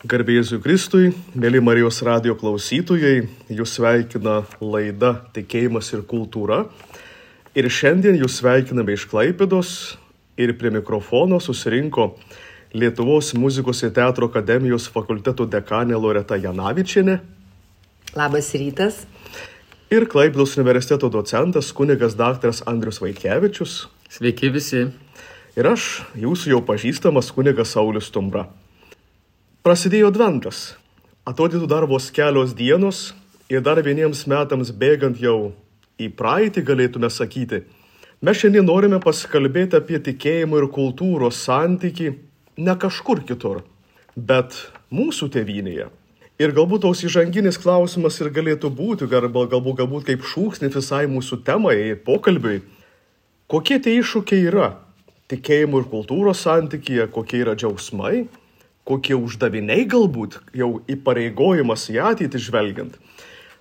Garbėjusui Kristui, mėly Marijos radio klausytojai, jūs sveikina laida Tikėjimas ir kultūra. Ir šiandien jūs sveikiname iš Klaipėdos ir prie mikrofono susirinko Lietuvos muzikos ir teatro akademijos fakulteto dekanė Loreta Janavičiane. Labas rytas. Ir Klaipėdos universiteto docentas kunigas daktaras Andrius Vaitkevičius. Sveiki visi. Ir aš, jūsų jau pažįstamas kunigas Saulis Tumbra. Prasidėjo adventas. Atrodytų dar vos kelios dienos ir dar vieniems metams bėgant jau į praeitį galėtume sakyti. Mes šiandien norime pasikalbėti apie tikėjimo ir kultūros santyki ne kažkur kitur, bet mūsų tėvynėje. Ir galbūt tos įžanginis klausimas ir galėtų būti, galbūt, galbūt, galbūt kaip šūksnis visai mūsų temai ir pokalbiui. Kokie tie iššūkiai yra tikėjimo ir kultūros santykyje, kokie yra džiaugsmai kokie uždaviniai galbūt jau įpareigojimas į ateitį žvelgiant.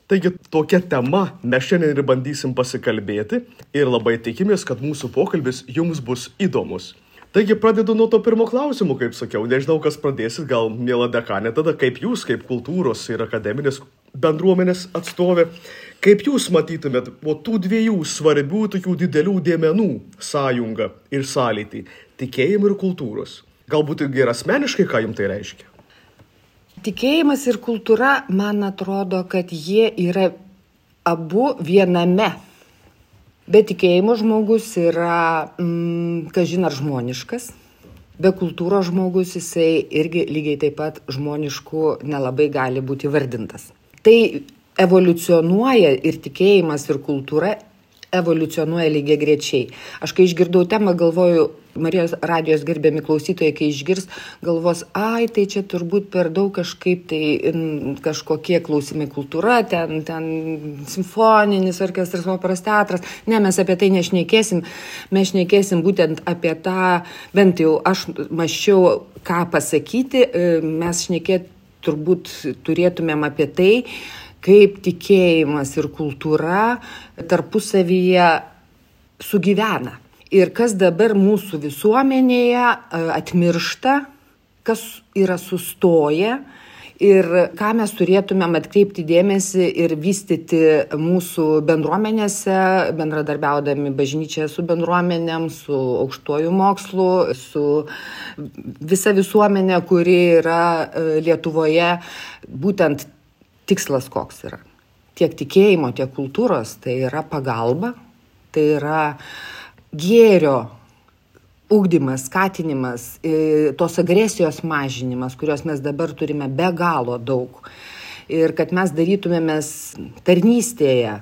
Taigi tokia tema mes šiandien ir bandysim pasikalbėti ir labai tikimės, kad mūsų pokalbis jums bus įdomus. Taigi pradedu nuo to pirmo klausimo, kaip sakiau, nežinau, kas pradėsit, gal mėla dekanė, tada kaip jūs, kaip kultūros ir akademinės bendruomenės atstovė, kaip jūs matytumėt po tų dviejų svarbių tokių didelių dėmenų sąjungą ir sąlytį - tikėjimo ir kultūros. Galbūt ir asmeniškai, ką jums tai reiškia? Tikėjimas ir kultūra, man atrodo, kad jie yra abu viename. Be tikėjimo žmogus yra, mm, kažin ar žmoniškas, be kultūros žmogus jisai irgi lygiai taip pat žmonišku nelabai gali būti vardintas. Tai evoliucionuoja ir tikėjimas, ir kultūra evoliucionuoja lygiai grečiai. Aš kai išgirdau temą, galvoju, Marijos radijos gerbiami klausytojai, kai išgirs, galvos, ai, tai čia turbūt per daug kažkaip tai kažkokie klausimai kultūra, ten, ten simfoninis orkestras, operos teatras. Ne, mes apie tai nešnekėsim, mes šnekėsim būtent apie tą, bent jau aš maščiau, ką pasakyti, mes šnekėt turbūt turėtumėm apie tai, kaip tikėjimas ir kultūra tarpusavyje sugyvena. Ir kas dabar mūsų visuomenėje e, atmiršta, kas yra sustoję ir ką mes turėtumėm atkreipti dėmesį ir vystyti mūsų bendruomenėse, bendradarbiaudami bažnyčioje su bendruomenėm, su aukštuoju mokslu, su visa visuomenė, kuri yra e, Lietuvoje, būtent tikslas koks yra. Tiek tikėjimo, tiek kultūros tai yra pagalba, tai yra gėrio ugdymas, skatinimas, tos agresijos mažinimas, kurios mes dabar turime be galo daug. Ir kad mes darytumėmės tarnystėje,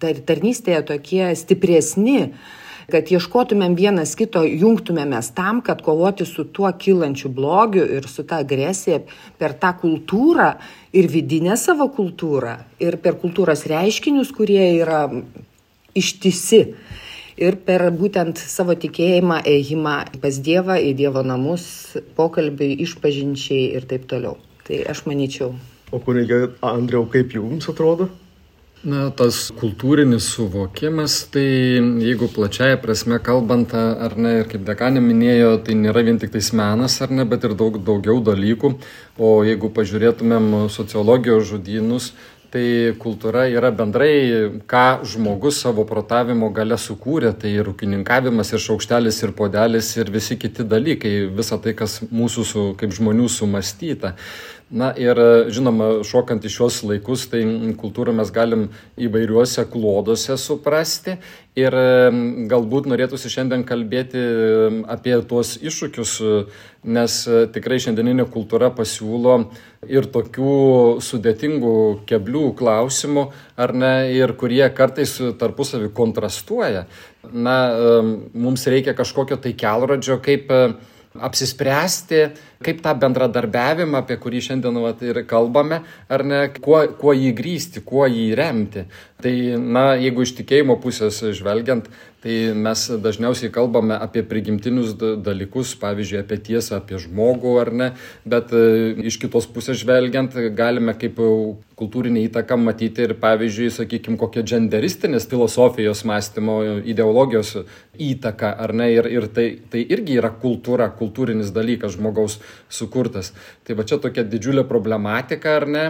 tar, tarnystėje tokie stipresni, kad ieškotumėm vienas kito, jungtumėmės tam, kad kovoti su tuo kylančiu blogiu ir su ta agresija per tą kultūrą ir vidinę savo kultūrą ir per kultūros reiškinius, kurie yra ištisi. Ir per būtent savo tikėjimą, ėjimą pas Dievą, į Dievo namus, pokalbiai, išpažinčiai ir taip toliau. Tai aš manyčiau. O kunigė Andriau, kaip jums atrodo? Na, tas kultūrinis suvokimas, tai jeigu plačiaja prasme kalbant, ar ne, ir kaip dekanė minėjo, tai nėra vien tik tais menas, ar ne, bet ir daug daugiau dalykų. O jeigu pažiūrėtumėm sociologijos žudynus, tai kultūra yra bendrai, ką žmogus savo protavimo gale sukūrė, tai ir ūkininkavimas, ir šaukštelis, ir podelis, ir visi kiti dalykai, visa tai, kas mūsų su, kaip žmonių sumastyta. Na ir žinoma, šokant į šios laikus, tai kultūrą mes galim įvairiuose kloduose suprasti ir galbūt norėtųsi šiandien kalbėti apie tuos iššūkius, nes tikrai šiandieninė kultūra pasiūlo ir tokių sudėtingų keblių klausimų, ar ne, ir kurie kartais tarpusavį kontrastuoja. Na, mums reikia kažkokio tai kelrodžio, kaip apsispręsti, kaip tą bendradarbiavimą, apie kurį šiandien vat, ir kalbame, ar ne, kuo, kuo jį grįsti, kuo jį remti. Tai, na, jeigu iš tikėjimo pusės žvelgiant, tai mes dažniausiai kalbame apie prigimtinius dalykus, pavyzdžiui, apie tiesą, apie žmogų ar ne, bet e, iš kitos pusės žvelgiant galime kaip kultūrinė įtaka matyti ir, pavyzdžiui, sakykime, kokia genderistinės filosofijos mąstymo ideologijos įtaka, ar ne, ir, ir tai, tai irgi yra kultūra, kultūrinis dalykas žmogaus sukurtas. Tai va čia tokia didžiulė problematika, ar ne?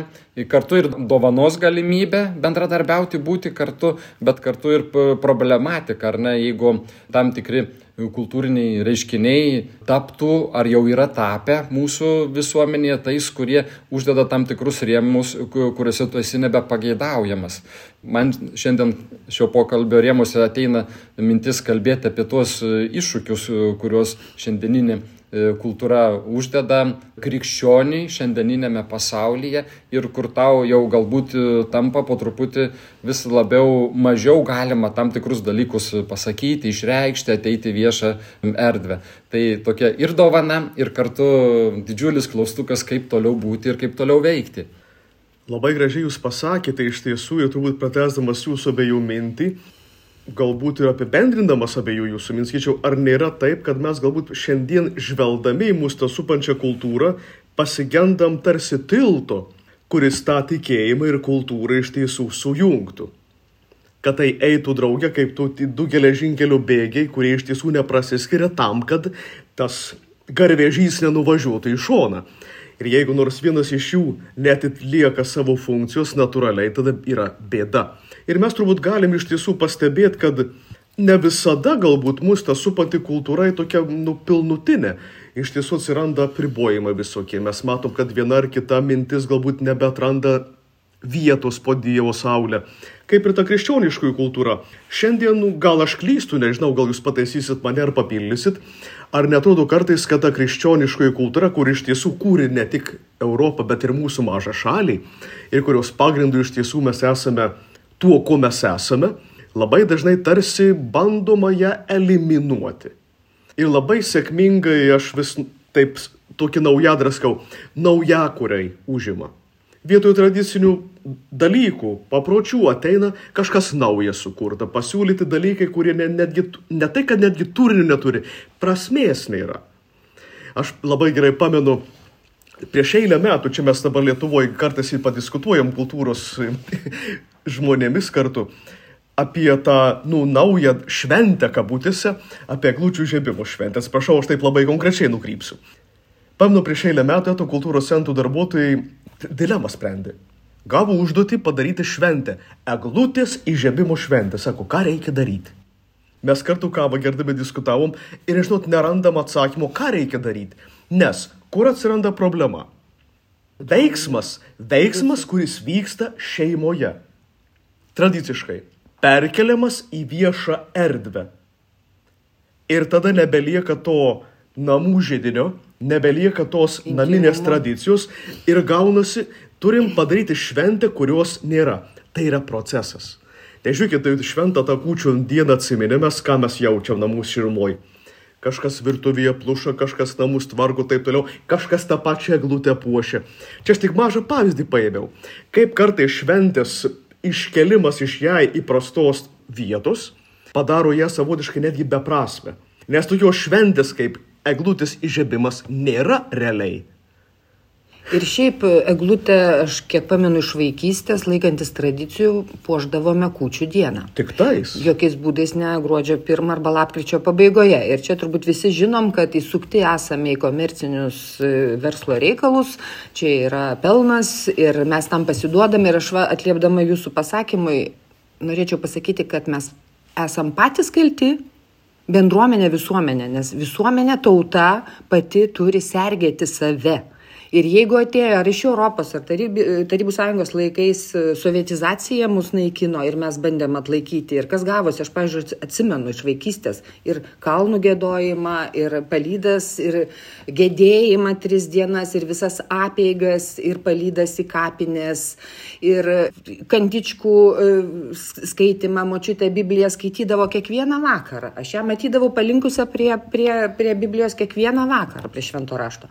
Kartu ir dovanos galimybė bendradarbiauti, būti kartu, bet kartu ir problematika, ar ne, jeigu tam tikri kultūriniai reiškiniai taptų ar jau yra tapę mūsų visuomenėje tais, kurie uždeda tam tikrus rėmus, kuriuose tu esi nebepageidaujamas. Man šiandien šio pokalbio rėmuose ateina mintis kalbėti apie tuos iššūkius, kuriuos šiandieninė E, kultūra uždeda krikščioniai šiandieninėme pasaulyje ir kur tau jau galbūt e, tampa po truputį vis labiau mažiau galima tam tikrus dalykus pasakyti, išreikšti, ateiti viešą erdvę. Tai tokia ir dovana, ir kartu didžiulis klaustukas, kaip toliau būti ir kaip toliau veikti. Labai gražiai jūs pasakėte iš tiesų ir turbūt pratesdamas jūsų abiejų mintį, galbūt ir apibendrindamas abiejų jūsų minskaičiau, ar nėra taip, kad mes galbūt šiandien žvelgdami į mūsų tą supančią kultūrą pasigendam tarsi tilto, kuris tą tikėjimą ir kultūrą iš tiesų sujungtų. Kad tai eitų draugė kaip tu, du geležinkelių bėgiai, kurie iš tiesų neprasiskiria tam, kad tas garvežys nenuvažiuotų į šoną. Ir jeigu nors vienas iš jų netitlieka savo funkcijos, natūraliai tada yra bėda. Ir mes turbūt galim iš tiesų pastebėti, kad ne visada galbūt mūsų ta supanti kultūra tokia nu, pilnutinė. Iš tiesų atsiranda pribojimai visokie. Mes matom, kad viena ar kita mintis galbūt nebetranda vietos po Dievo saulę. Kaip ir ta krikščioniškoji kultūra. Šiandien, nu, gal aš klystu, nežinau, gal jūs pataisysit mane ar papildysit, ar netrodo kartais, kad ta krikščioniškoji kultūra, kur iš tiesų kūrė ne tik Europą, bet ir mūsų mažą šalį, ir kurios pagrindų iš tiesų mes esame tuo, kuo mes esame, labai dažnai tarsi bandoma ją eliminuoti. Ir labai sėkmingai aš vis taip tokį naujadraskau, naujakuriai užima. Vietoj tradicinių dalykų, papročių ateina kažkas naujas sukurta, pasiūlyti dalykai, kurie ne, netgi, ne tai, kad netgi turinio neturi, prasmės nėra. Aš labai gerai pamenu, prieš eilę metų, čia mes dabar Lietuvoje kartais ir padiskutuojam kultūros žmonėmis kartu apie tą, nu, naują šventę kabutėse, apie glūčių žiebimo šventę. Atsiprašau, aš taip labai konkrečiai nukrypsiu. Pamenu, prieš eilę metų eto kultūros centrų darbuotojai dilemą sprendė. Gavo užduotį padaryti šventę. Eglutės įžiebimo šventę. Sako, ką reikia daryti. Mes kartu kavą gerdami diskutavom ir, žinot, nerandam atsakymo, ką reikia daryti. Nes kur atsiranda problema? Veiksmas, veiksmas, kuris vyksta šeimoje tradiciškai perkeliamas į viešą erdvę. Ir tada nebelieka to namų žydinio, nebelieka tos naminės tradicijos ir gaunasi, turim padaryti šventę, kurios nėra. Tai yra procesas. Tai žiūrėkit, tai šventą tą kūčių dieną atsiminėmės, ką mes jaučiam namų širmoj. Kažkas virtuvėje pluša, kažkas namus tvarko, taip toliau, kažkas tą pačią eglutę puošia. Čia aš tik mažą pavyzdį paėmiau. Kaip kartai šventės iškelimas iš jai įprastos vietos padaro ją savotiškai netgi beprasme. Nes tokios šventės kaip eglutės įžiebimas nėra realiai. Ir šiaip eglutę, aš kiek pamenu iš vaikystės, laikantis tradicijų, puoždavome kūčių dieną. Tik tais. Jokiais būdais ne gruodžio pirmą arba lapkričio pabaigoje. Ir čia turbūt visi žinom, kad įsukti esame į komercinius e, verslo reikalus, čia yra pelnas ir mes tam pasiduodame. Ir aš va, atliepdama jūsų pasakymui, norėčiau pasakyti, kad mes esam patys kalti bendruomenė visuomenė, nes visuomenė tauta pati turi sergėti save ir jeigu atėjo ar iš europos ar tarybi tarybų sąjungos laikais e, sovietizacija mus naikino ir mes bandėm atlaikyti ir kas gavosi aš pavyzdžiui atsimenu iš vaikystės ir kalnų giedojimą ir palydas ir gedėjimą tris dienas ir visas apeigas ir palydas į kapines ir kantičkų e, skaitymą močiutė bibliją skaitydavo kiekvieną vakarą. Aš ją matydavau palinkusią prie prie prie biblijos kiekvieną vakarą prie švento rašto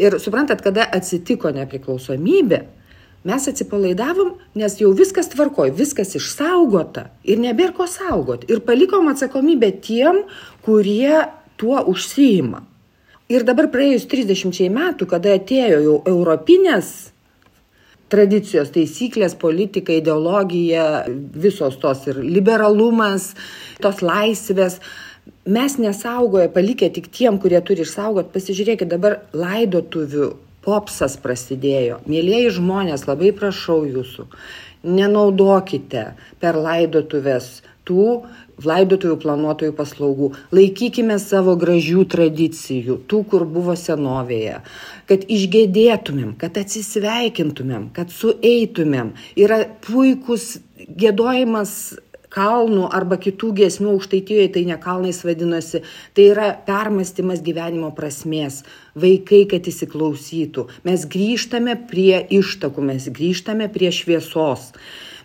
Ir suprantat, kada atsitiko nepriklausomybė, mes atsipalaidavom, nes jau viskas tvarkoj, viskas išsaugota ir nebėra ko saugoti. Ir palikom atsakomybę tiem, kurie tuo užsijima. Ir dabar praėjus 30 metų, kada atėjo jau europinės tradicijos, taisyklės, politika, ideologija, visos tos ir liberalumas, tos laisvės, mes nesaugoja, palikę tik tiem, kurie turi išsaugot, pasižiūrėkit, dabar laidotuvių popsas prasidėjo. Mėlyjeji žmonės, labai prašau jūsų, nenaudokite per laidotuvės tų laidotuvių planuotojų paslaugų. Laikykime savo gražių tradicijų, tų, kur buvo senovėje, kad išgėdėtumėm, kad atsisveikintumėm, kad sueitumėm. Yra puikus gėdojimas kalnų arba kitų giesmių aukštaitijoje, tai ne kalnais vadinosi, tai yra permastymas gyvenimo prasmės, vaikai, kad įsiklausytų. Mes grįžtame prie ištakų, mes grįžtame prie šviesos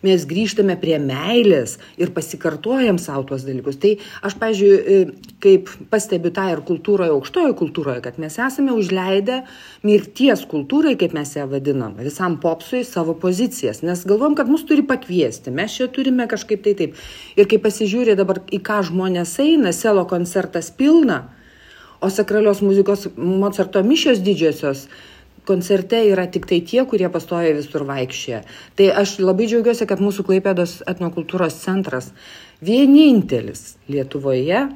mes grįžtame prie meilės ir pasikartojam savo tuos dalykus. Tai aš, pažiūrėjau, kaip pastebiu tą ir kultūroje, aukštojo kultūroje, kad mes esame užleidę mirties kultūrai, kaip mes ją vadinam, visam popsui savo pozicijas, nes galvom, kad mus turi pakviesti, mes čia turime kažkaip tai taip. Ir kai pasižiūrė dabar, į ką žmonės eina, selo koncertas pilna, o sakralios muzikos Mozarto mišios didžiosios koncerte yra tiktai tie, kurie pastoja visur vaikščia. Tai aš labai džiaugiuosi, kad mūsų Klaipėdos etnokultūros centras vienintelis Lietuvoje,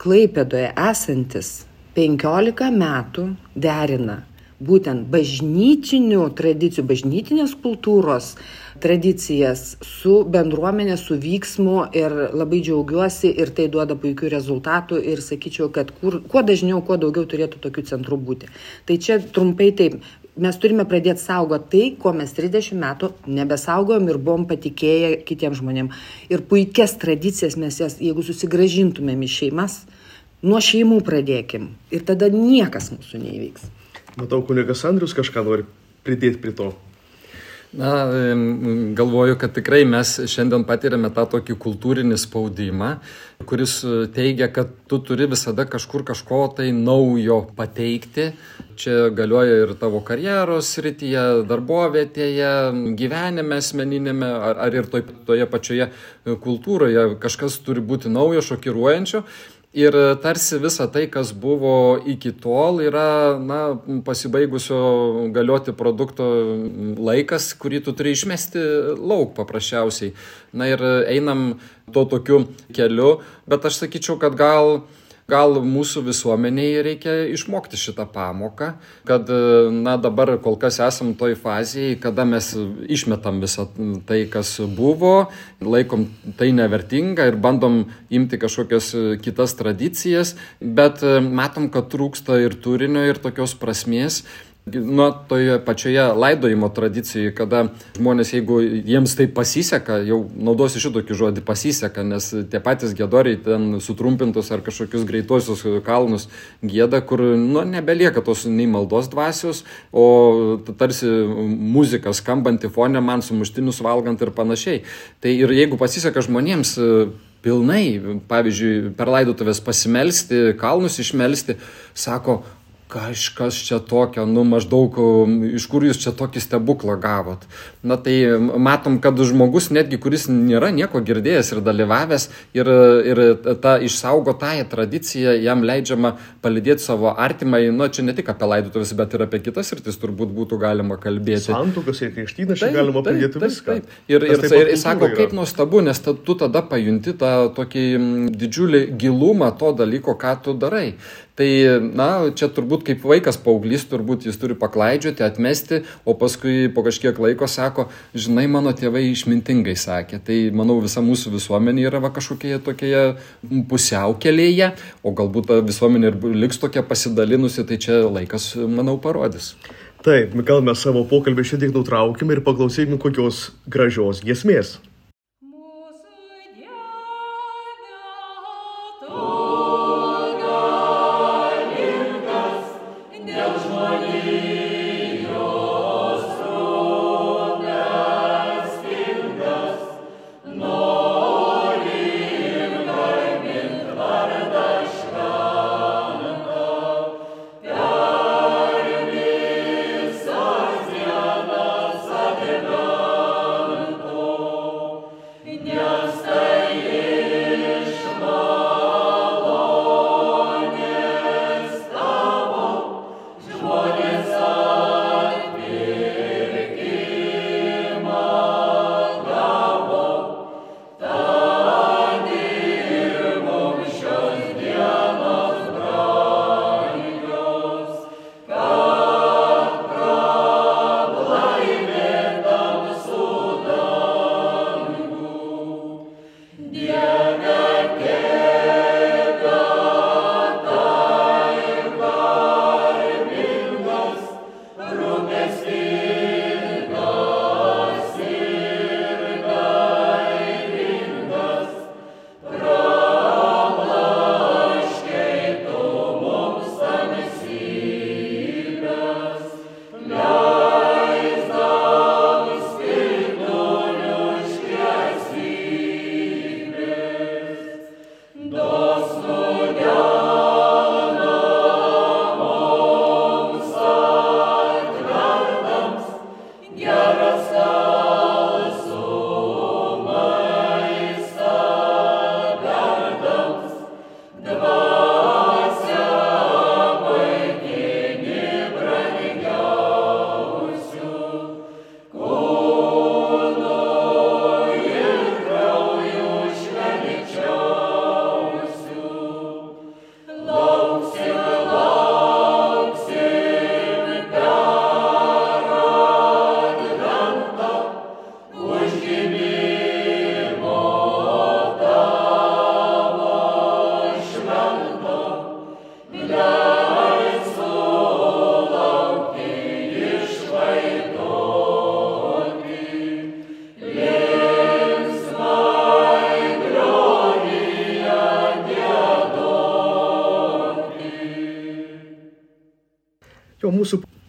Klaipėdoje esantis 15 metų derina būtent bažnytinių tradicijų, bažnytinės kultūros tradicijas su bendruomenė, su vyksmu ir labai džiaugiuosi ir tai duoda puikių rezultatų ir sakyčiau, kad kur, kuo dažniau, kuo daugiau turėtų tokių centrų būti. Tai čia trumpai taip, mes turime pradėti saugoti tai, ko mes 30 metų nebesaugojom ir buvom patikėję kitiems žmonėms. Ir puikias tradicijas mes jas, jeigu susigražintumėm į šeimas, nuo šeimų pradėkim. Ir tada niekas mūsų neįvyks. Matau, kunigas Andrius kažką nori pridėti prie to. Na, galvoju, kad tikrai mes šiandien patiriame tą tokį kultūrinį spaudimą, kuris e, teigia, kad tu turi visada kažkur kažko tai naujo pateikti. Čia galioja ir tavo karjeros srityje, darbovietėje, gyvenime asmeninėme, ar, ar ir toj, toje pačioje kultūroje kažkas turi būti naujo, šokiruojančio. Ir tarsi visa tai, kas buvo iki tol, yra na, pasibaigusio galioti produkto laikas, kurį tu turi išmesti lauk paprasčiausiai. Na ir einam tuo tokiu keliu, bet aš sakyčiau, kad gal gal mūsų visuomeniai reikia išmokti šitą pamoką, kad na, dabar kol kas esam toj fazėje, kada mes išmetam visą tai, kas buvo, laikom tai nevertinga ir bandom imti kažkokias kitas tradicijas, bet matom, kad trūksta ir turinio, ir tokios prasmės nuo toje pačioje laidojimo tradicijoje, kada žmonės, jeigu jiems tai pasiseka, jau naudosiu šitokį žodį pasiseka, nes tie patys gėdoriai ten sutrumpintus ar kažkokius greituosius kalnus gėda, kur nu, nebelieka tos nei maldos dvasios, o tarsi muzika skambanti fone man sumuštinius valgant ir panašiai. Tai ir jeigu pasiseka žmonėms pilnai, pavyzdžiui, per laidotuvės pasimelsti, kalnus išmelsti, sako, kažkas čia tokio, nu maždaug iš kur jūs čia tokį stebuklą gavot. Na tai matom, kad žmogus netgi, kuris nėra nieko girdėjęs ir dalyvavęs ir, ir ta išsaugotąją tradiciją jam leidžiama palidėti savo artimai, nu čia ne tik apie laidotuvės, bet ir apie kitas rytis turbūt būtų galima kalbėti. Santukas ir krikštynas čia galima pridėti taip, viską. Taip. Ir, ir, ir, ir sako, kaip nuostabu, nes ta, tu tada pajunti tą tokį didžiulį gilumą to dalyko, ką tu darai. Tai, na, čia turbūt kaip vaikas paauglys, turbūt jis turi paklaidžioti, atmesti, o paskui po kažkiek laiko sako, žinai, mano tėvai išmintingai sakė. Tai, manau, visa mūsų visuomenė yra va, kažkokioje tokioje pusiaukelėje, o galbūt ta visuomenė ir liks tokia pasidalinusi, tai čia laikas, manau, parodys. Taip, gal mes savo pokalbį šiek tiek nutraukime ir paklausykime kokios gražios giesmės.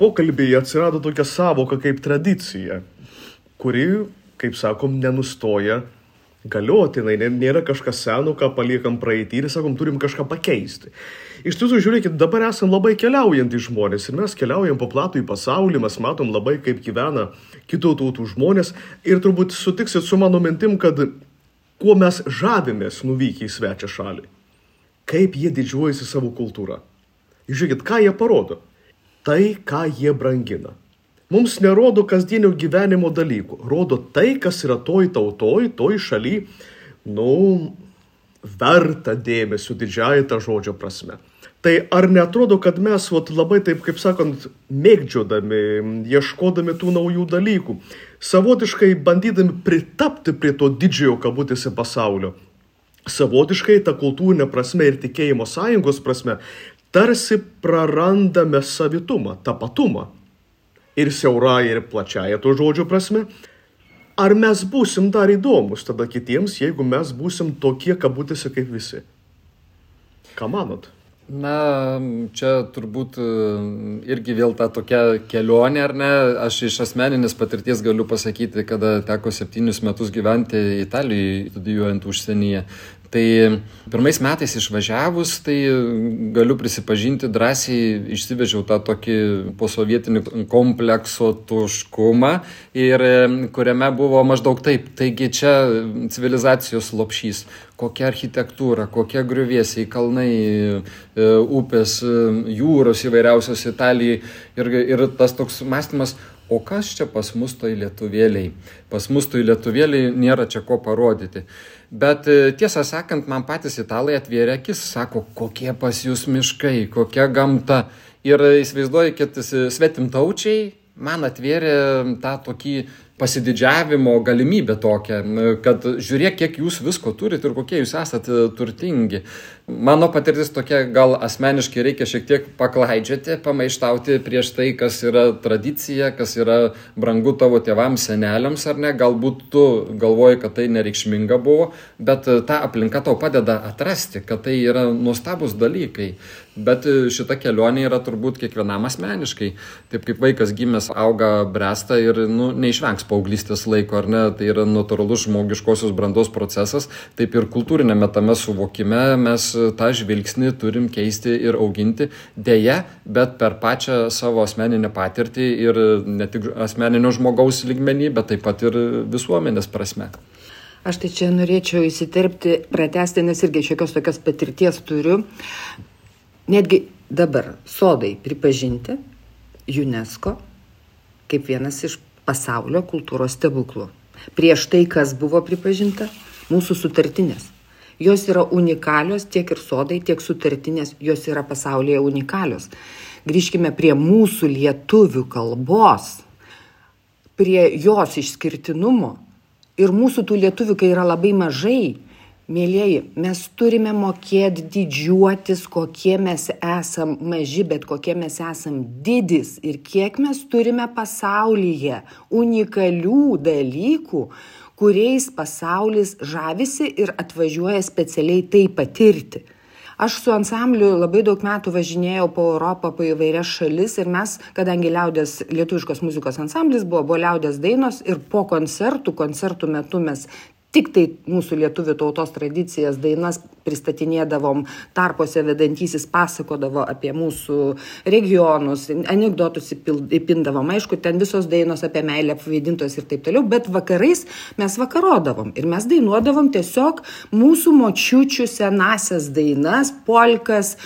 Pokalbėje atsirado tokia savoka kaip tradicija, kuri, kaip sakom, nenustoja galiotinai, nėra kažkas seno, ką paliekam praeitį ir sakom, turim kažką pakeisti. Iš tiesų, žiūrėkit, dabar esame labai keliaujantys žmonės ir mes keliaujam po platų į pasaulį, mes matom labai, kaip gyvena kitų tautų žmonės ir turbūt sutiksit su mano mintim, kad kuo mes žavimės nuvykę į svečią šalį, kaip jie didžiuojasi savo kultūrą. Žiūrėkit, ką jie parodo. Tai, ką jie brangina. Mums nerodo kasdienio gyvenimo dalykų, rodo tai, kas yra toj tautoj, toj šaly, nu, verta dėmesio didžiai tą žodžio prasme. Tai ar netrodo, kad mes vat, labai taip, kaip sakant, mėgdžiodami, ieškodami tų naujų dalykų, savotiškai bandydami pritapti prie to didžiojo kabutėse pasaulio, savotiškai tą kultūrinę prasme ir tikėjimo sąjungos prasme, tarsi prarandame savitumą, tapatumą ir siaurąją, ir plačiąją to žodžio prasme, ar mes būsim dar įdomus tada kitiems, jeigu mes būsim tokie kabutėse kaip visi? Ką manot? Na, čia turbūt e, irgi vėl ta tokia kelionė, ar ne? Aš iš asmeninės patirties galiu pasakyti, kada teko septynius metus gyventi Italijoje, studijuojant užsienyje. Tai pirmais metais išvažiavus, tai galiu prisipažinti drąsiai išsivežiau tą tokį posovietinį komplekso tuškumą ir kuriame buvo maždaug taip, taigi čia civilizacijos lopšys, kokia architektūra, kokie griuvėsiai, kalnai, e, upės, e, jūros įvairiausios Italijai. Ir, ir tas toks mąstymas, o kas čia pas mus toj lietuvėliai? Pas mus toj lietuvėliai nėra čia ko parodyti. Bet e, tiesą sakant, man patys italai atvėrė akis, sako, kokie pas jūs miškai, kokia gamta. Ir įsivaizduoju, kad svetimtaučiai man atvėrė tą tokį pasididžiavimo galimybę tokią, kad žiūrėk, kiek jūs visko turite ir kokie jūs esate turtingi. Mano patirtis tokia, gal asmeniškai reikia šiek tiek paklaidžiati, pamaištauti prieš tai, kas yra tradicija, kas yra brangu tavo tėvams, seneliams ar ne. Galbūt tu galvoji, kad tai nereikšminga buvo, bet ta aplinka tau padeda atrasti, kad tai yra nuostabus dalykai. Bet šita kelionė yra turbūt kiekvienam asmeniškai. Taip kaip vaikas gimęs, auga, bręsta ir nu, neišvengs paauglystės laiko, ar ne, tai yra natūralus žmogiškosios brandos procesas, taip ir kultūrinėme tame suvokime mes tą žvilgsnį turim keisti ir auginti, dėja, bet per pačią savo asmeninę patirtį ir ne tik asmeninio žmogaus lygmenį, bet taip pat ir visuomenės prasme. Aš tai čia norėčiau įsiterpti, pratesti, nes irgi šiokios tokios patirties turiu. Netgi dabar sodai pripažinti UNESCO kaip vienas iš pasaulio kultūros stebuklų. Prieš tai, kas buvo pripažinta, mūsų sutartinės. Jos yra unikalios tiek ir sodai, tiek sutartinės, jos yra pasaulyje unikalios. Grįžkime prie mūsų lietuvių kalbos, prie jos išskirtinumo. Ir mūsų tų lietuvių, kai yra labai mažai, Mėlyjeji, mes turime mokėti didžiuotis, kokie mes esam maži, bet kokie mes esam didis ir kiek mes turime pasaulyje unikalių dalykų, kuriais pasaulis žavisi ir atvažiuoja specialiai tai patirti. Aš su ansambliu labai daug metų važinėjau po Europą, po įvairias šalis ir mes, kadangi liaudės lietuviškos muzikos ansamblis buvo, buvo liaudės dainos ir po koncertų, koncertų metu mes tiktai mūsų lietuvių tautos tradicijas, dainas pristatinėdavom, tarpuose vedantysis pasakodavo apie mūsų regionus, anegdotus įpindavom, aišku, ten visos dainos apie meilę apvaidintos ir taip toliau, bet vakarais mes vakarodavom ir mes dainuodavom tiesiog mūsų močiučių senasias dainas, polkas.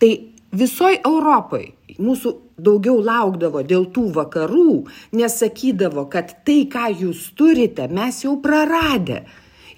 Tai visoj Europoje mūsų daugiau laukdavo dėl tų vakarų, nes sakydavo, kad tai, ką jūs turite, mes jau praradę.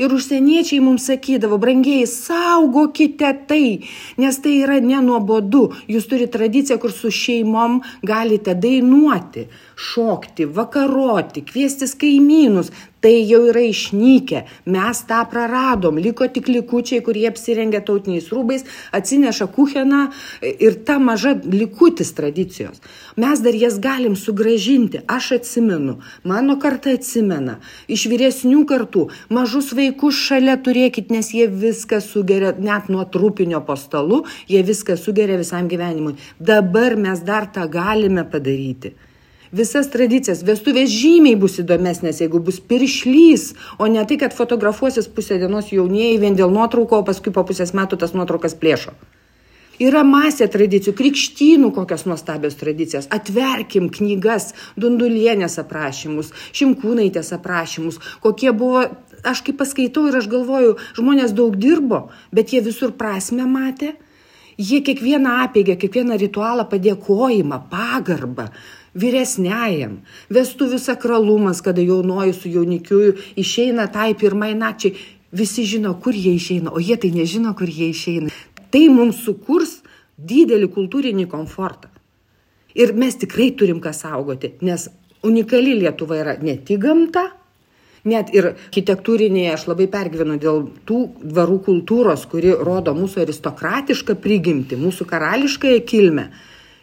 Ir užsieniečiai mums sakydavo, brangiai, saugokite tai, nes tai yra nenuobodu. Jūs turite tradiciją, kur su šeimom galite dainuoti, šokti, vakaroti, kviestis kaimynus. Tai jau yra išnykę. Mes tą praradom. Liko tik likučiai kurie apsirengę tautiniais rūbais atsineša kucheną ir ta maža likutis tradicijos. Mes dar jas galim sugrąžinti aš atsimenu mano karta atsimena iš vyresnių kartų mažus vaikus šalia turėkit nes jie viską sugeria net nuo trupinio po stalu jie viską sugeria visam gyvenimui. Dabar mes dar tą galime padaryti visas tradicijas vestuvės žymiai bus įdomesnės jeigu bus piršlys o ne tai kad fotografuosis pusę dienos jaunieji vien dėl nuotraukų o paskui po pusės metų tas nuotraukas plėšo Yra masė tradicijų, krikštynų kokios nuostabios tradicijos. Atverkim knygas, dundulienės aprašymus, šimkūnaitės aprašymus, kokie buvo, aš kaip paskaitau ir aš galvoju, žmonės daug dirbo, bet jie visur prasme matė. Jie kiekvieną apėgę, kiekvieną ritualą padėkojimą, pagarbą, vyresniajam. Vestuvių sakralumas kada jaunoji su jaunikiu išeina tai pirmai nakčiai. Visi žino kur jie išeina o jie tai nežino kur jie išeina. Tai mums sukurs didelį kultūrinį komfortą. Ir mes tikrai turim ką saugoti nes unikali lietuva yra ne tik gamta net ir architektūrinėje aš labai pergyvenu dėl tų dvarų kultūros kuri rodo mūsų aristokratišką prigimtį mūsų karališkąją kilmę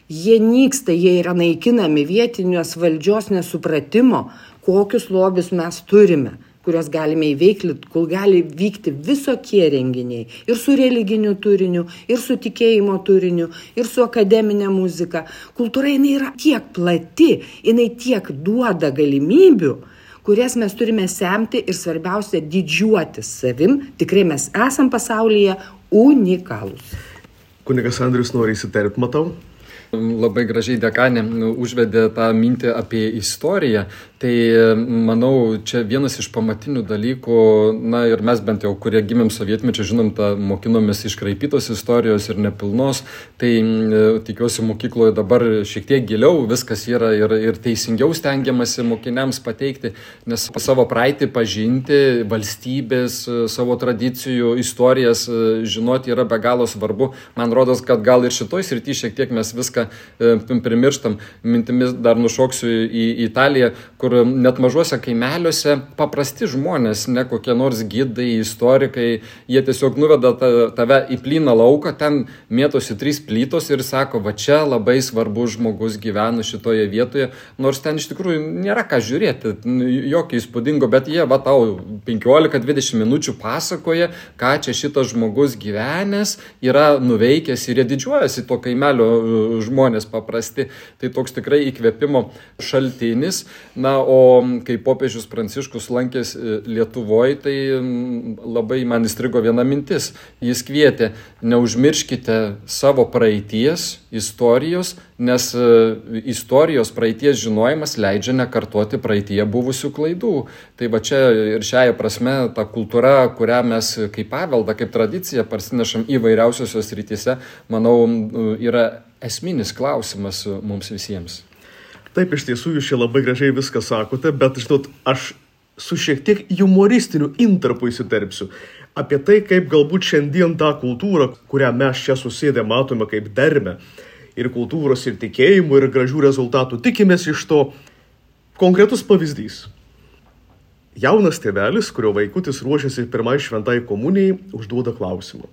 jie nyksta jie yra naikinami vietinės valdžios nesupratimo kokius lobius mes turime kuriuos galime įveiklint kur gali vykti visokie renginiai ir su religiniu turiniu ir su tikėjimo turiniu ir su akademine muzika. Kultūra jinai yra tiek plati jinai tiek duoda galimybių kurias mes turime semti ir svarbiausia didžiuotis savim. Tikrai mes esam pasaulyje unikalūs. Kunigas andrius nori įsiterpt matau Labai gražiai dekanė nu, užvedė tą mintį apie istoriją. Tai manau, čia vienas iš pamatinių dalykų, na ir mes bent jau, kurie gimėm sovietmečiu, žinom, tą mokinomės iškraipytos istorijos ir nepilnos, tai tikiuosi mokykloje dabar šiek tiek giliau viskas yra ir, ir teisingiau stengiamasi mokiniams pateikti, nes savo praeitį pažinti, valstybės, savo tradicijų, istorijas žinoti yra be galo svarbu. Man rodos, kad gal ir šitoj srity šiek tiek mes viską viską primirštam. Mintimis dar nušoksiu į Italiją, kur net mažuose kaimeliuose paprasti žmonės, ne kokie nors gydai, istorikai, jie tiesiog nuveda tave į plyną lauką, ten mėtosi trys plytos ir sako, va čia labai svarbus žmogus gyvena šitoje vietoje, nors ten iš tikrųjų nėra ką žiūrėti, jokio įspūdingo, bet jie va tau 15-20 minučių pasakoja, ką čia šitas žmogus gyvenęs yra nuveikęs ir jie didžiuojasi to kaimelio žmonės paprasti. Tai toks tikrai įkvėpimo šaltinis. Na, o kai popiežius Pranciškus lankėsi e, Lietuvoje, tai labai man įstrigo viena mintis. Jis kvietė, neužmirškite savo praeities, istorijos, nes e, istorijos praeities žinojimas leidžia nekartoti praeitie buvusių klaidų. Tai va čia ir šiai prasme ta kultūra, kurią mes kaip paveldą, kaip tradiciją parsinešam įvairiausiose srityse, manau, yra esminis klausimas mums visiems. Taip, iš tiesų jūs čia labai gražiai viską sakote, bet, žinot, aš su šiek tiek humoristiniu intarpu įsiterpsiu apie tai, kaip galbūt šiandien tą kultūrą, kurią mes čia susėdę matome kaip dermę, ir kultūros, ir tikėjimų, ir gražių rezultatų tikimės iš to. Konkretus pavyzdys. Jaunas tėvelis, kurio vaikutis ruošiasi pirmai šventai komunijai, užduoda klausimą.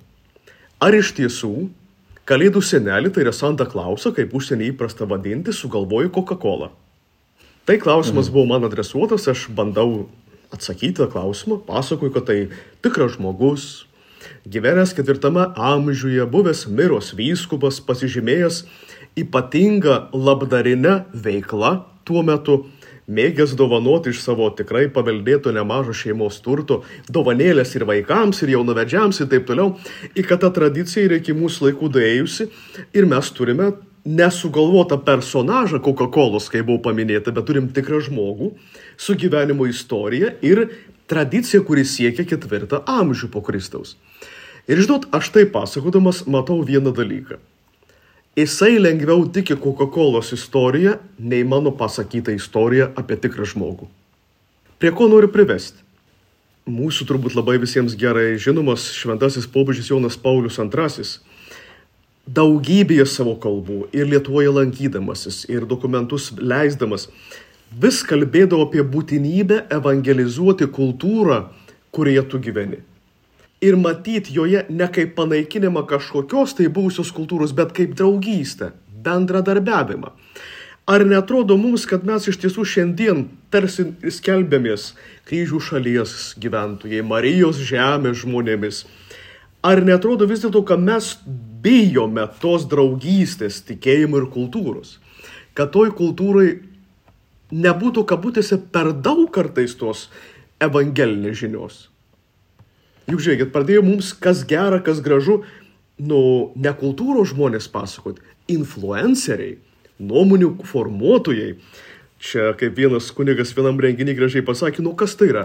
Ar iš tiesų Kalėdų senelį, tai yra Santa Klausą, kaip užsienį įprasta vadinti, sugalvojo Coca-Cola. Tai klausimas mhm. buvo man adresuotas, aš bandau atsakyti tą klausimą, pasakoju, kad tai tikras žmogus, gyvenęs ketvirtame amžiuje, buvęs miros vyskupas, pasižymėjęs ypatingą labdarinę veiklą tuo metu mėgęs dovanoti iš savo tikrai paveldėto nemažo šeimos turto, dovanėlės ir vaikams, ir jaunavedžiams ir taip toliau, į kad ta tradicija yra iki mūsų laikų dėjusi ir mes turime nesugalvotą personažą Coca-Cola, kaip buvo paminėta, bet turim tikrą žmogų su gyvenimo istorija ir tradicija, kuri siekia ketvirtą amžių po Kristaus. Ir žinot, aš tai pasakodamas matau vieną dalyką Jisai lengviau tiki Coca-Cola istorija, nei mano pasakyta istorija apie tikrą žmogų. Prie ko noriu privesti? Mūsų turbūt labai visiems gerai žinomas šventasis popiežius Jonas Paulius II daugybėje savo kalbų ir Lietuvoje lankydamasis ir dokumentus leisdamas vis kalbėdavo apie būtinybę evangelizuoti kultūrą, kurioje tu gyveni. Ir matyti joje ne kaip panaikinimą kažkokios tai buvusios kultūros, bet kaip draugystę, bendradarbiavimą. Ar netrodo mums, kad mes iš tiesų šiandien tarsi skelbėmės kryžių šalies gyventojai, Marijos žemės žmonėmis? Ar netrodo vis dėlto, kad mes bijome tos draugystės, tikėjimo ir kultūros? Kad toj kultūrai nebūtų kabutėse per daug kartais tos evangelinės žinios. Juk žiūrėkit, pradėjo mums kas gera, kas gražu, nu, ne kultūros žmonės pasakot, influenceriai, nuomonių formuotojai. Čia kaip vienas kunigas vienam renginį gražiai pasakė, nu kas tai yra?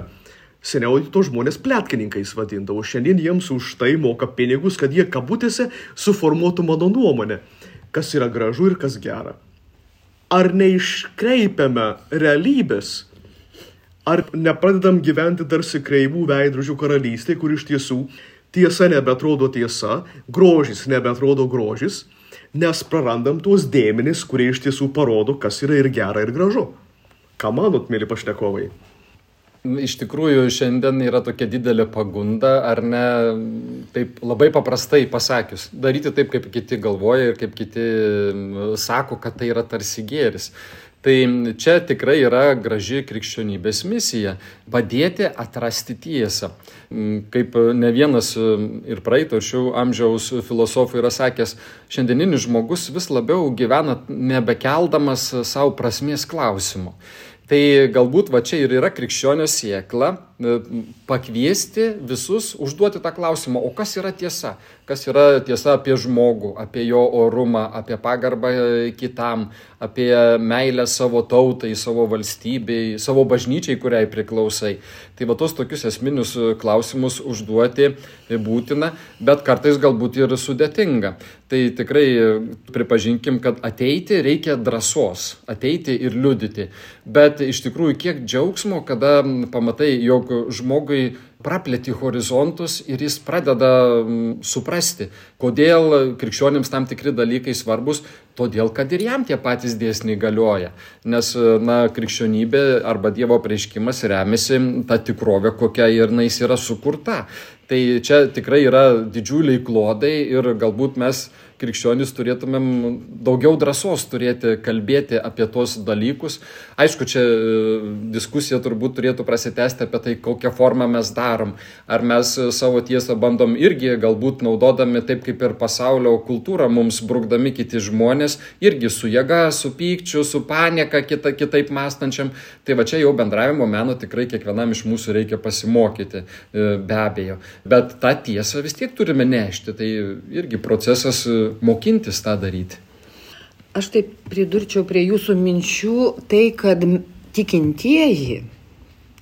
Seniau to žmonės plėtkininkais vadindavo, šiandien jiems už tai moka pinigus, kad jie kabutėse suformuotų mano nuomonę, kas yra gražu ir kas gera. Ar neiškreipiame realybės Ar nepradedam gyventi tarsi kreivų veidrodžių karalystė, kur iš tiesų tiesa nebetrodo tiesa, grožis nebetrodo grožis, nes prarandam tuos dėmenis, kurie iš tiesų parodo, kas yra ir gera, ir gražu. Ką manot, mėly pašnekovai? Iš tikrųjų, šiandien yra tokia didelė pagunda, ar ne, taip labai paprastai pasakius, daryti taip, kaip kiti galvoja ir kaip kiti sako, kad tai yra tarsi gėris. Tai čia tikrai yra graži krikščionybės misija - padėti atrasti tiesą. Kaip ne vienas ir praeito šių amžiaus filosofų yra sakęs, šiandieninis žmogus vis labiau gyvena nebekeldamas savo prasmės klausimų. Tai galbūt va čia ir yra krikščionio siekla e, pakviesti visus užduoti tą klausimą, o kas yra tiesa? Kas yra tiesa apie žmogų, apie jo orumą, apie pagarbą kitam, apie meilę savo tautai, savo valstybei, savo bažnyčiai, kuriai priklausai. Tai va tos tokius esminius klausimus užduoti būtina, bet kartais galbūt ir sudėtinga. Tai tikrai pripažinkim, kad ateiti reikia drąsos, ateiti ir liudyti. Bet iš tikrųjų kiek džiaugsmo, kada pamatai, jog žmogui praplėti horizontus ir jis pradeda suprasti, kodėl krikščionims tam tikri dalykai svarbus, todėl kad ir jam tie patys dėsniai galioja. Nes, na, krikščionybė arba Dievo prieškimas remiasi tą tikrovę, kokia ir nais yra sukurta. Tai čia tikrai yra didžiuliai klodai ir galbūt mes krikščionys turėtumėm daugiau drąsos turėti kalbėti apie tos dalykus. Aišku, čia e, diskusija turbūt turėtų prasitęsti apie tai, kokią formą mes darom. Ar mes savo tiesą bandom irgi galbūt naudodami taip kaip ir pasaulio kultūrą, mums brukdami kiti žmonės, irgi su jėga, su pykčiu, su panieka kita, kitaip mąstančiam. Tai va čia jau bendravimo meno tikrai kiekvienam iš mūsų reikia pasimokyti, e, be abejo. Bet tą tiesą vis tiek turime nešti. Tai irgi procesas mokintis tą daryti. Aš taip pridurčiau prie jūsų minčių tai, kad tikintieji,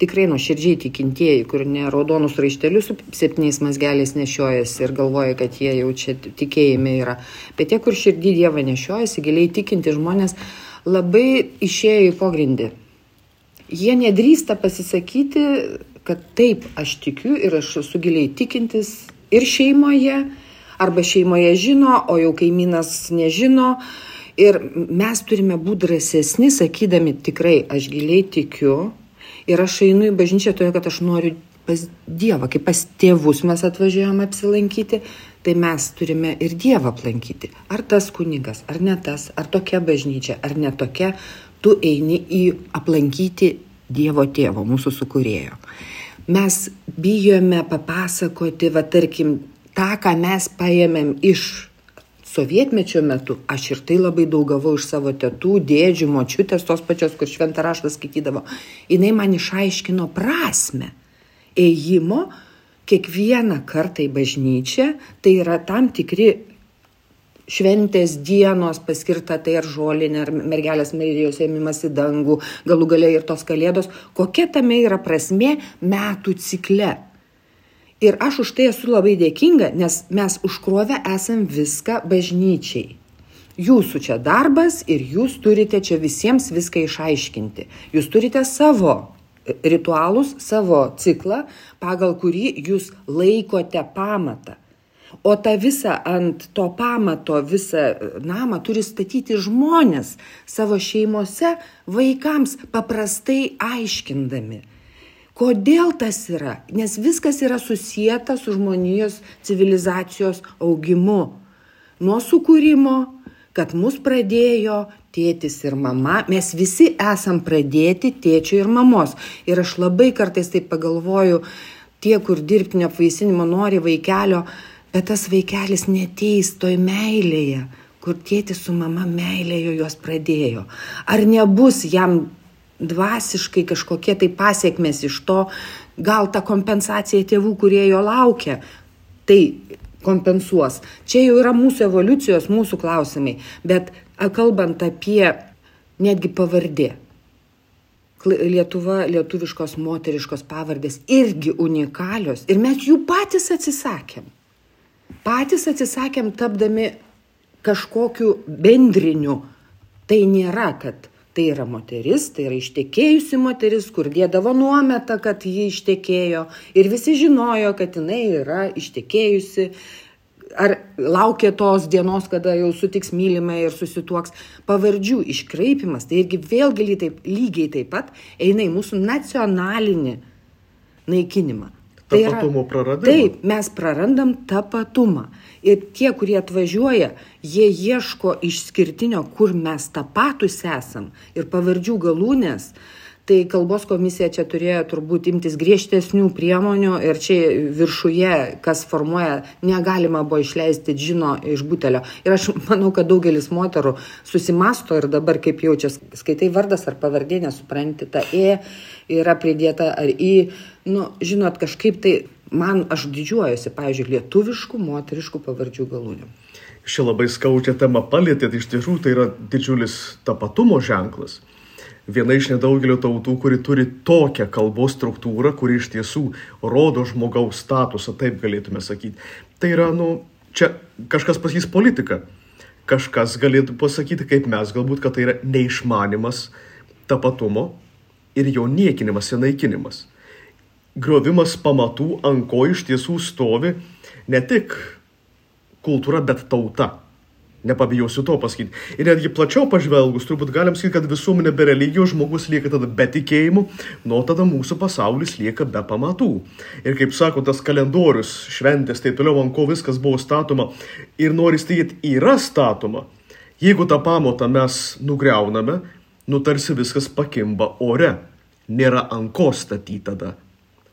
tikrai nuoširdžiai tikintieji, kur ne raudonus raištelius su septyniais mazgeliais nešiojasi ir galvoja, kad jie jau čia tikėjime yra, bet tie, kur širdį Dievą nešiojasi, giliai tikinti žmonės, labai išėjo į pogrindį. Jie nedrįsta pasisakyti, kad taip, aš tikiu ir aš esu giliai tikintis ir šeimoje, arba šeimoje žino, o jau kaimynas nežino. Ir mes turime būti drąsesni, sakydami tikrai, aš giliai tikiu ir aš einu į bažnyčią todėl, kad aš noriu pas Dievą, kaip pas tėvus mes atvažiuojame apsilankyti, tai mes turime ir Dievą aplankyti. Ar tas kunigas, ar ne tas, ar tokia bažnyčia, ar ne tokia, tu eini į aplankyti Dievo tėvo, mūsų sukūrėjo. Mes bijome papasakoti, va tarkim, tą, ką mes paėmėm iš sovietmečio metu, aš ir tai labai daug gavau iš savo tėtų, dėdžių, močiutės, tos pačios, kur šventą raštą skaitydavo, jinai man išaiškino prasme ėjimo kiekvieną kartą į bažnyčią, tai yra tam tikri šventės dienos paskirta tai ar žolinė, ar mergelės Marijos ėmimas į dangų, galų galiai ir tos kalėdos, kokia tame yra prasme metų cikle. Ir aš už tai esu labai dėkinga, nes mes užkrovę esam viską bažnyčiai. Jūsų čia darbas ir jūs turite čia visiems viską išaiškinti. Jūs turite savo ritualus, savo ciklą, pagal kurį jūs laikote pamatą. O tą visą ant to pamato, visą namą turi statyti žmonės savo šeimose vaikams paprastai aiškindami. Kodėl tas yra? Nes viskas yra susijęta su žmonijos civilizacijos augimu. Nuo sukūrimo, kad mus pradėjo tėtis ir mama, mes visi esam pradėti tėčio ir mamos. Ir aš labai kartais taip pagalvoju, tie, kur dirbtinio apvaisinimo nori vaikelio, bet tas vaikelis neteis toj meilėje, kur tėtis su mama meilėje juos pradėjo. Ar nebus jam dvasiškai kažkokie tai pasiekmes iš to, gal ta kompensacija tėvų, kurie jo laukia, tai kompensuos. Čia jau yra mūsų evoliucijos, mūsų klausimai. Bet kalbant apie netgi pavardė. Lietuva, lietuviškos moteriškos pavardės irgi unikalios ir mes jų patys atsisakėm. Patys atsisakėm tapdami kažkokiu bendriniu. Tai nėra, kad tai yra moteris, tai yra ištekėjusi moteris, kur dėdavo nuometą, kad ji ištekėjo ir visi žinojo, kad jinai yra ištekėjusi, ar laukia tos dienos, kada jau sutiks mylimą ir susituoks. Pavardžių iškraipimas, tai irgi vėlgi taip, lygiai taip pat eina į mūsų nacionalinį naikinimą. Tai tapatumo praradimą. Taip, mes prarandam tapatumą. Ir tie, kurie atvažiuoja, jie ieško išskirtinio, kur mes tapatus esam ir pavardžių galūnės. Tai kalbos komisija čia turėjo turbūt imtis griežtesnių priemonių ir čia viršuje, kas formuoja, negalima buvo išleisti žino iš butelio. Ir aš manau, kad daugelis moterų susimasto ir dabar kaip jaučiasi, skaitai vardas ar pavardė, nesupranti, ta E yra pridėta ar į, nu, žinot, kažkaip tai man aš didžiuojuosi, pavyzdžiui, lietuviškų moteriškų pavardžių galūnių. Šia labai skaudžią temą palėtėt, iš tiesų tai yra didžiulis tapatumo ženklas. Viena iš nedaugelio tautų, kuri turi tokią kalbos struktūrą, kuri iš tiesų rodo žmogaus statusą, taip galėtume sakyti. Tai yra, nu, čia kažkas pasakys politika. Kažkas galėtų pasakyti, kaip mes galbūt, kad tai yra neišmanimas tapatumo ir jo niekinimas ir naikinimas griovimas pamatų, ant ko iš tiesų stovi ne tik kultūra, bet tauta. Nepabijosiu to pasakyti. Ir netgi plačiau pažvelgus, turbūt galim sakyti, kad visuomenė be religijos žmogus lieka tada be tikėjimų, nuo tada mūsų pasaulis lieka be pamatų. Ir kaip sako tas kalendorius, šventės, taip toliau, ant ko viskas buvo statoma ir nori statyti, yra statoma. Jeigu tą pamatą mes nugriauname, nu tarsi viskas pakimba ore. Nėra ant ko statyti tada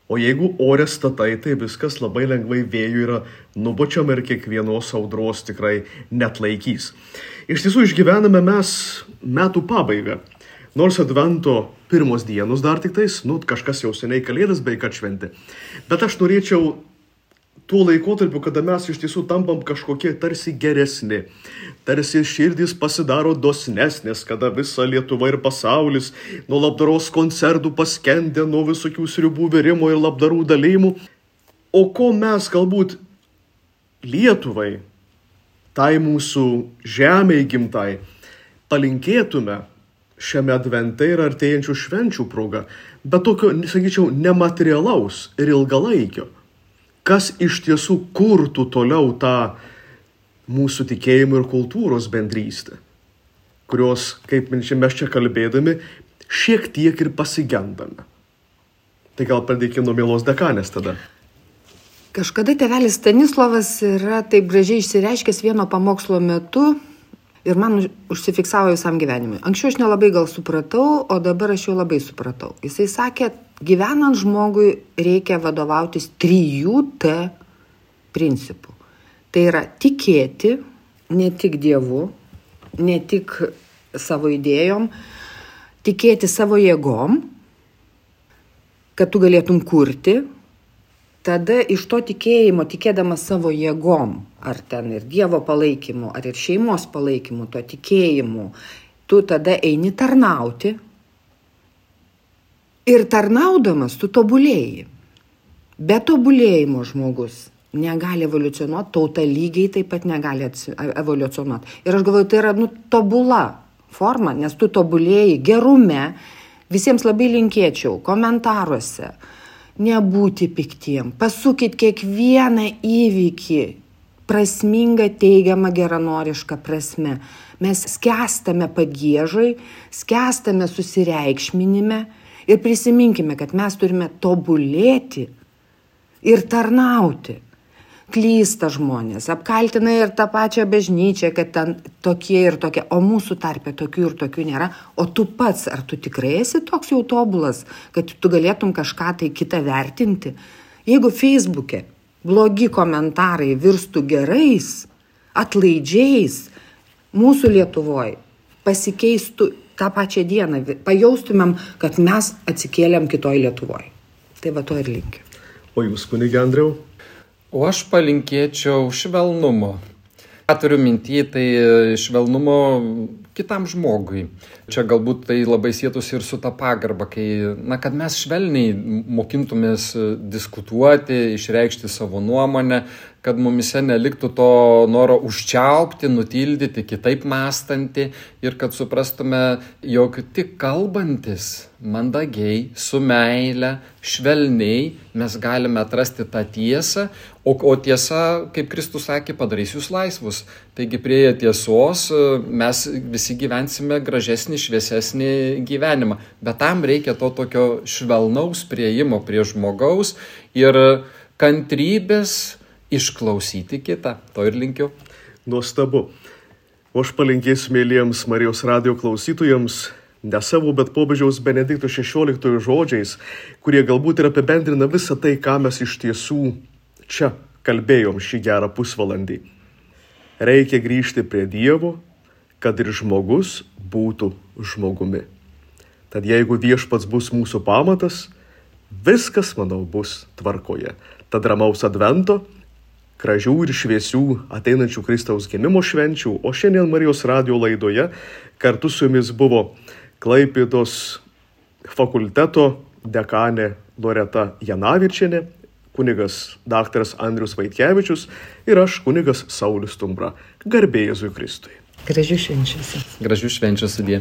O jeigu ore statai, tai viskas labai lengvai vėjų yra nubočiam ir kiekvienos audros tikrai net laikys. Iš tiesų išgyvename mes metų pabaigą. Nors advento pirmos dienos dar tik tais, nu kažkas jau seniai kalėdas beveik atšventė. Bet aš norėčiau tuo laikotarpiu, kada mes iš tiesų tampam kažkokie tarsi geresni, tarsi širdys pasidaro dosnesnės, kada visa Lietuva ir pasaulis nuo labdaros koncertų paskendė, nuo visokių sriubų virimo ir labdarų dalymų. O ko mes galbūt Lietuvai, tai mūsų žemėje gimtai, palinkėtume šiame advente ir artėjančių švenčių proga, bet tokio, sakyčiau, nematerialaus ir ilgalaikio kas iš tiesų kurtų toliau tą mūsų tikėjimo ir kultūros bendrystę, kurios, kaip mes čia kalbėdami, šiek tiek ir pasigendame. Tai gal pradėkime nuo mielos dekanės tada. Kažkada tevelis Stanislavas yra taip gražiai išsireiškęs vieno pamokslo metu ir man užsifiksavo visam gyvenimui. Anksčiau aš nelabai gal supratau, o dabar aš jau labai supratau. Jisai sakė, gyvenant žmogui reikia vadovautis trijų T principų. Tai yra tikėti ne tik Dievu, ne tik savo idėjom, tikėti savo jėgom, kad tu galėtum kurti, tada iš to tikėjimo, tikėdamas savo jėgom, ar ten ir Dievo palaikymu, ar ir šeimos palaikymu, to tikėjimu, tu tada eini tarnauti, Ir tarnaudamas tu tobulėjai. Be tobulėjimo žmogus negali evoliucionuoti, tauta lygiai taip pat negali evoliucionuoti. Ir aš galvoju, tai yra nu, tobula forma, nes tu tobulėjai gerume, visiems labai linkėčiau komentaruose, nebūti piktiem, pasukit kiekvieną įvykį prasminga, teigiama, geranoriška prasme. Mes skęstame pagėžai, skęstame susireikšminime ir prisiminkime, kad mes turime tobulėti ir tarnauti klysta žmonės, apkaltina ir tą pačią bažnyčią, kad ten tokie ir tokie, o mūsų tarpe tokių ir tokių nėra. O tu pats, ar tu tikrai esi toks jau tobulas, kad tu galėtum kažką tai kitą vertinti? Jeigu Facebook'e blogi komentarai virstų gerais, atlaidžiais, mūsų Lietuvoje pasikeistų tą pačią dieną, pajaustumėm, kad mes atsikėlėm kitoj Lietuvoje. Tai va to ir linkiu. O jūs, kunigi Andriau? O aš palinkėčiau švelnumo. Ką turiu minty, tai švelnumo kitam žmogui. Čia galbūt tai labai sėtųsi ir su ta pagarba, kai, na, kad mes švelniai mokintumės diskutuoti, išreikšti savo nuomonę, kad mumise neliktų to noro užčiaupti, nutildyti, kitaip mąstantį ir kad suprastume, jog tik kalbantis mandagiai, su meile, švelniai mes galime atrasti tą tiesą, o, o tiesa, kaip Kristus sakė, padarys jūs laisvus. Taigi prieėję tiesos mes visi gyvensime gražesnį, šviesesnį gyvenimą. Bet tam reikia to tokio švelnaus prieimo prie žmogaus ir kantrybės išklausyti kitą. To ir linkiu. Nuostabu. O aš palinkėsiu mėlyjams Marijos radio klausytojams ne savo, bet popiežiaus Benedikto XVI žodžiais, kurie galbūt ir apibendrina visą tai, ką mes iš tiesų čia kalbėjom šį gerą pusvalandį. Reikia grįžti prie Dievo, kad ir žmogus būtų žmogumi. Tad jeigu viešpats bus mūsų pamatas, viskas, manau, bus tvarkoje. Tad ramaus advento gražių ir šviesių ateinančių Kristaus gimimo švenčių, o šiandien Marijos radio laidoje kartu su jumis buvo Klaipėdos fakulteto dekanė Loreta Janavičianė, kunigas dr. Andrius Vaitkevičius ir aš kunigas Saulis Tumbra. Garbėjai Jėzui Kristui. Gražių švenčių. Gražių švenčių sudė.